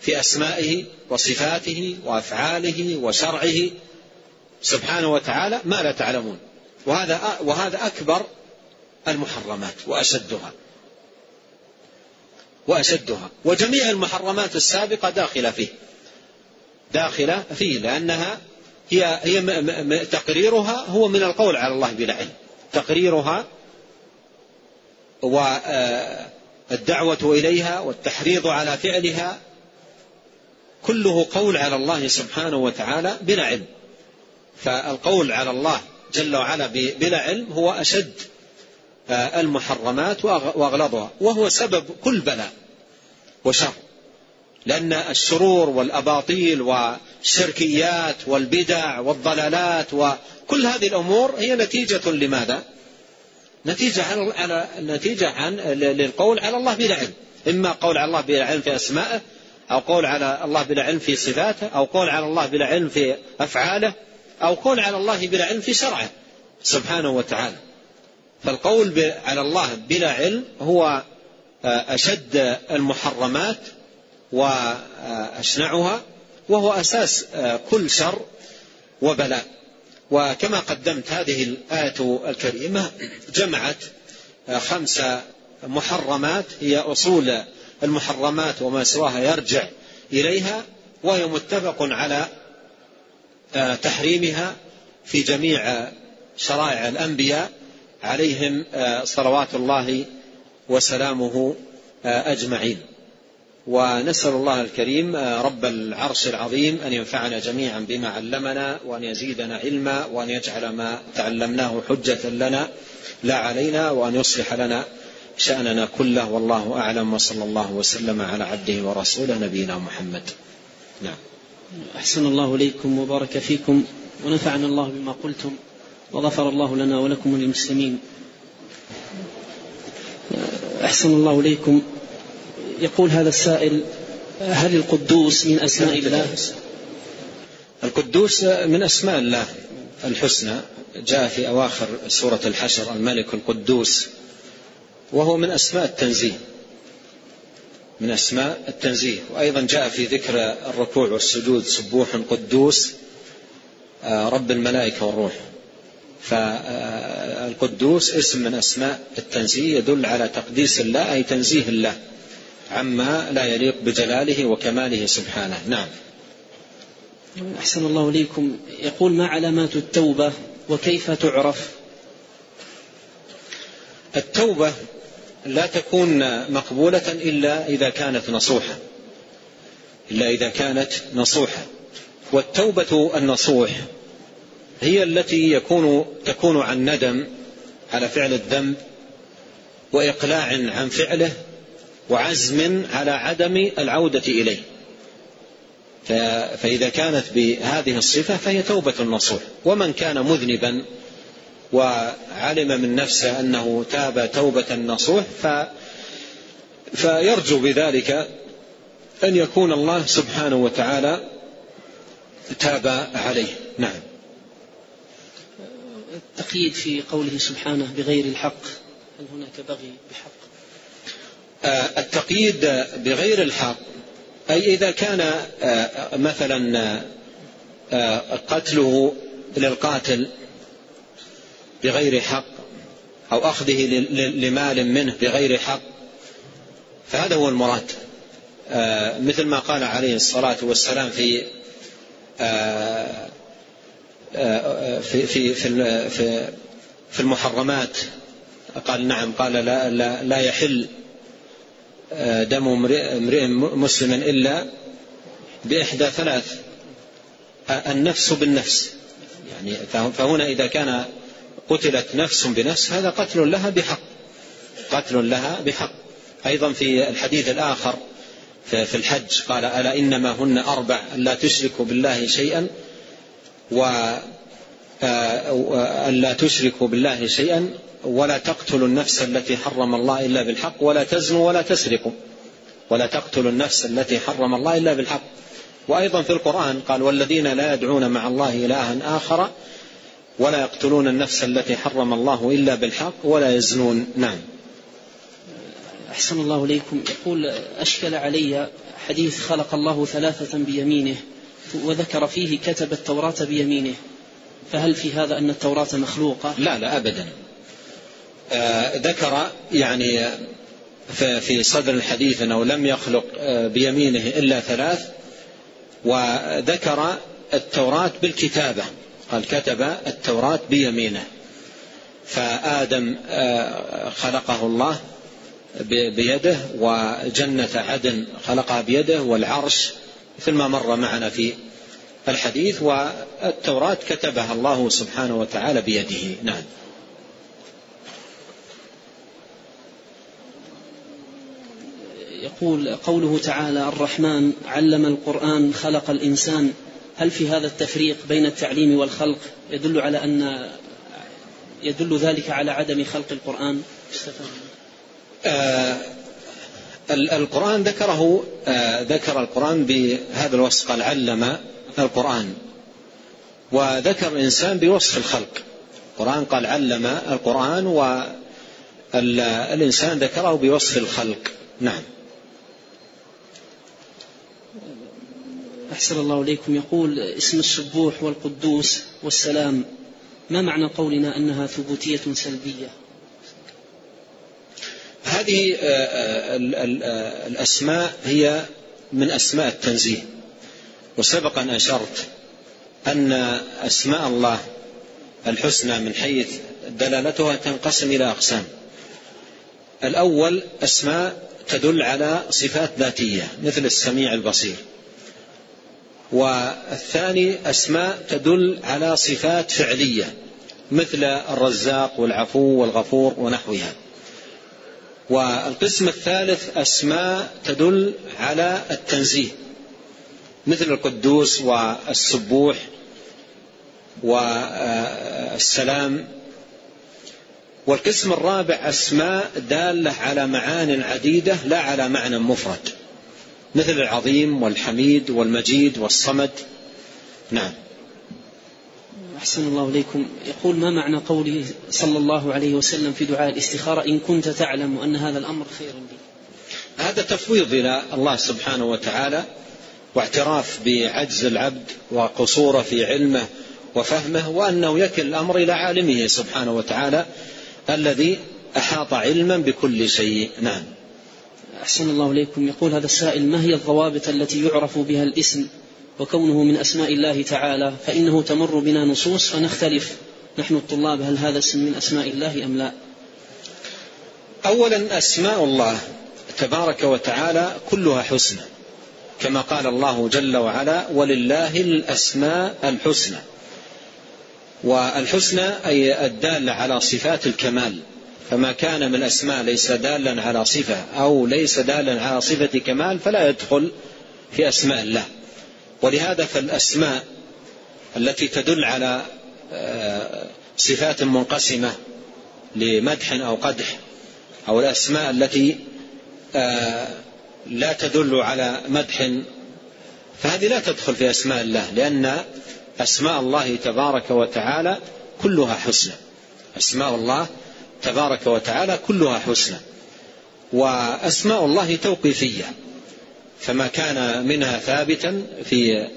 في أسمائه وصفاته وأفعاله وشرعه سبحانه وتعالى ما لا تعلمون. وهذا وهذا أكبر المحرمات وأشدها. وأشدها. وجميع المحرمات السابقة داخلة فيه. داخلة فيه لأنها هي هي تقريرها هو من القول على الله بلا علم. تقريرها والدعوة إليها والتحريض على فعلها كله قول على الله سبحانه وتعالى بلا علم. فالقول على الله جل وعلا بلا علم هو أشد المحرمات وأغلظها وهو سبب كل بلاء وشر. لأن الشرور والأباطيل والشركيات والبدع والضلالات وكل هذه الأمور هي نتيجة لماذا؟ نتيجة عن على نتيجة عن للقول على الله بلا علم. إما قول على الله بلا علم في أسمائه أو قول على الله بلا علم في صفاته أو قول على الله بلا علم في أفعاله أو قول على الله بلا علم في شرعه سبحانه وتعالى. فالقول على الله بلا علم هو آه، أشد المحرمات وأشنعها وهو أساس آه، كل شر وبلاء. وكما قدمت هذه الآية الكريمة جمعت خمس محرمات هي أصول المحرمات وما سواها يرجع إليها وهي متفق على آه، تحريمها في جميع شرائع الأنبياء عليهم آه، صلوات الله وسلامه آه، أجمعين. ونسأل الله الكريم رب العرش العظيم أن ينفعنا جميعا بما علمنا وأن يزيدنا علما وأن يجعل ما تعلمناه حجة لنا لا علينا وأن يصلح لنا شأننا كله والله أعلم وصلى الله وسلم على عبده ورسوله نبينا محمد. نعم. أحسن الله إليكم وبارك فيكم ونفعنا الله بما قلتم وغفر الله لنا ولكم وللمسلمين. أحسن الله إليكم. يقول هذا السائل هل القدوس من أسماء الله؟ القدوس من أسماء الله الحسنى جاء في أواخر سورة الحشر الملك القدوس. وهو من أسماء التنزيه من أسماء التنزيه وأيضا جاء في ذكر الركوع والسجود سبوح قدوس آه، رب الملائكة والروح. فالقدوس اسم من أسماء التنزيه يدل على تقديس الله أي تنزيه الله. عما لا يليق بجلاله وكماله سبحانه. نعم. أحسن الله إليكم. يقول ما علامات التوبة وكيف تعرف؟ التوبة لا تكون مقبولة إلا إذا كانت نصوحة. إلا إذا كانت نصوحة. والتوبة النصوح هي التي يكون تكون عن ندم على فعل الذنب وإقلاع عن فعله وعزم على عدم العودة إليه. فإذا كانت بهذه الصفة فهي توبة النصوح. ومن كان مذنبا وعلم من نفسه أنه تاب توبة نصوح ف فيرجو بذلك أن يكون الله سبحانه وتعالى تاب عليه. نعم. التقييد في قوله سبحانه بغير الحق هل هناك بغي بحق؟ آه، التقييد بغير الحق أي إذا كان آه، مثلا آه، قتله للقاتل بغير حق أو أخذه لمال منه بغير حق. فهذا هو المراد. آه، مثل ما قال عليه الصلاة والسلام في آه، آه، في في في في المحرمات. قال نعم قال لا لا, لا يحل دم امرئ مسلم إلا بإحدى ثلاث النفس بالنفس. يعني فهنا إذا كان قتلت نفس بنفس هذا قتل لها بحق. قتل لها بحق. أيضا في الحديث الآخر في الحج قال ألا إنما هن أربع لا تشركوا بالله شيئا و آه، ألا تشركوا بالله شيئا ولا تقتلوا النفس التي حرم الله إلا بالحق ولا تزنوا ولا تسرقوا. ولا تقتلوا النفس التي حرم الله إلا بالحق. وأيضا في القرآن قال والذين لا يدعون مع الله إلها آخر ولا يقتلون النفس التي حرم الله إلا بالحق ولا يزنون. نعم. أحسن الله إليكم. يقول أشكل علي حديث خلق الله ثلاثة بيمينه وذكر فيه كتب التوراة بيمينه. فهل في هذا أن التوراة مخلوقة؟ لا لا أبدا. آه ذكر يعني في صدر الحديث أنه لم يخلق آه، بيمينه إلا ثلاث وذكر التوراة بالكتابة. قال كتب التوراة بيمينه. فآدم آه، خلقه الله بيده وجنة عدن خلقها بيده والعرش مثل ما مر معنا في الحديث والتوراة كتبها الله سبحانه وتعالى بيده. نعم. يقول قوله تعالى الرحمن علم القرآن خلق الإنسان. هل في هذا التفريق بين التعليم والخلق يدل على أن يدل ذلك على عدم خلق القرآن؟ آه القرآن ذكره آه ذكر القرآن بهذا الوصف قال علم القرآن وذكر الإنسان بوصف الخلق. القرآن قال علم القرآن والإنسان ذكره بوصف الخلق. نعم. أحسن الله إليكم. يقول اسم السبوح هذه الأسماء هي من أسماء التنزيه. وسبق أن أشرت أن أسماء الله الحسنى من حيث دلالتها تنقسم إلى أقسام. الأول أسماء تدل على صفات ذاتية مثل السميع البصير. والثاني أسماء تدل على صفات فعلية مثل الرزاق والعفو والغفور ونحوها. والقسم الثالث أسماء تدل على التنزيه مثل القدوس والسبوح والسلام. والقسم الرابع أسماء دالة على معان عديدة لا على معنى مفرد. مثل العظيم والحميد والمجيد والصمد. نعم. أحسن الله إليكم. يقول ما معنى قوله صلى الله عليه وسلم في دعاء الاستخارة إن كنت تعلم أن هذا الأمر خير لي؟ هذا تفويض إلى الله سبحانه وتعالى واعتراف بعجز العبد وقصوره في علمه وفهمه وأنه يكل الأمر إلى عالمه سبحانه وتعالى الذي أحاط علما بكل شيء. نعم. أحسن الله إليكم يقول هذا السائل ما هي الضوابط التي يعرف بها الاسم وكونه من أسماء الله تعالى؟ فإنه تمر بنا نصوص فنختلف. نحن الطلاب هل هذا اسم من أسماء الله أم لا؟ أولا أسماء الله تبارك وتعالى كلها حسنى كما قال الله جل وعلا ولله الأسماء الحسنى. والحسنى أي الدالة على صفات الكمال. فما كان من أسماء ليس دالا على صفة أو ليس دالا على صفة كمال فلا يدخل في أسماء الله. ولهذا فالأسماء التي تدل على آه، صفات منقسمة لمدح أو قدح أو الأسماء التي آه، لا تدل على مدح فهذه لا تدخل في أسماء الله لأن أسماء الله تبارك وتعالى كلها حسنى. أسماء الله تبارك وتعالى كلها حسنى. وأسماء الله توقيفية. فما كان منها ثابتا في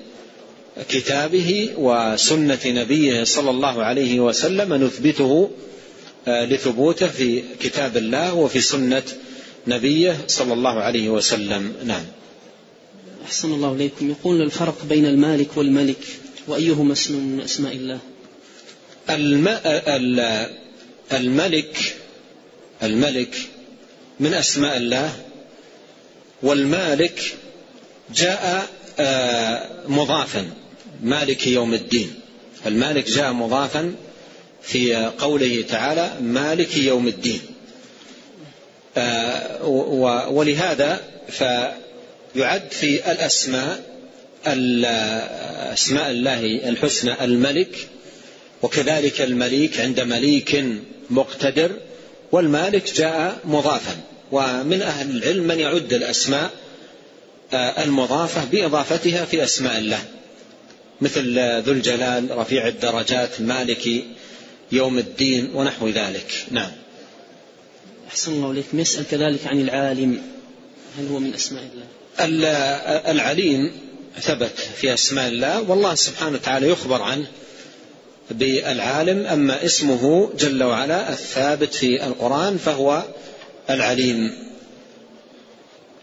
كتابه وسنة نبيه صلى الله عليه وسلم نثبته آه، لثبوته في كتاب الله وفي سنة نبيه صلى الله عليه وسلم. نعم. أحسن الله إليكم. يقول الفرق بين المالك والملك وأيهما اسم من أسماء الله؟ الملك الملك من أسماء الله والمالك جاء آه، مضافا مالك يوم الدين. المالك جاء مضافا في قوله تعالى مالك يوم الدين. آه، ولهذا فيعد في الأسماء أسماء الله الحسنى الملك وكذلك المليك عند مليك مقتدر والمالك جاء مضافا. ومن أهل العلم من يعد الأسماء آه، المضافة بإضافتها في أسماء الله. مثل ذو الجلال رفيع الدرجات مالك يوم الدين ونحو ذلك. نعم. أحسن الله إليكم يسأل كذلك عن العالم؟ هل هو من أسماء الله؟ العليم ثبت في أسماء الله والله سبحانه وتعالى يخبر عنه. بالعالم أما اسمه جل وعلا الثابت في القرآن فهو العليم.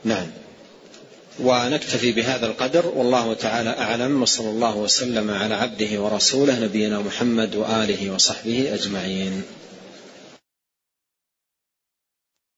نعم. ونكتفي بهذا القدر والله تعالى أعلم وصلى الله وسلم على عبده ورسوله نبينا محمد وآله وصحبه أجمعين.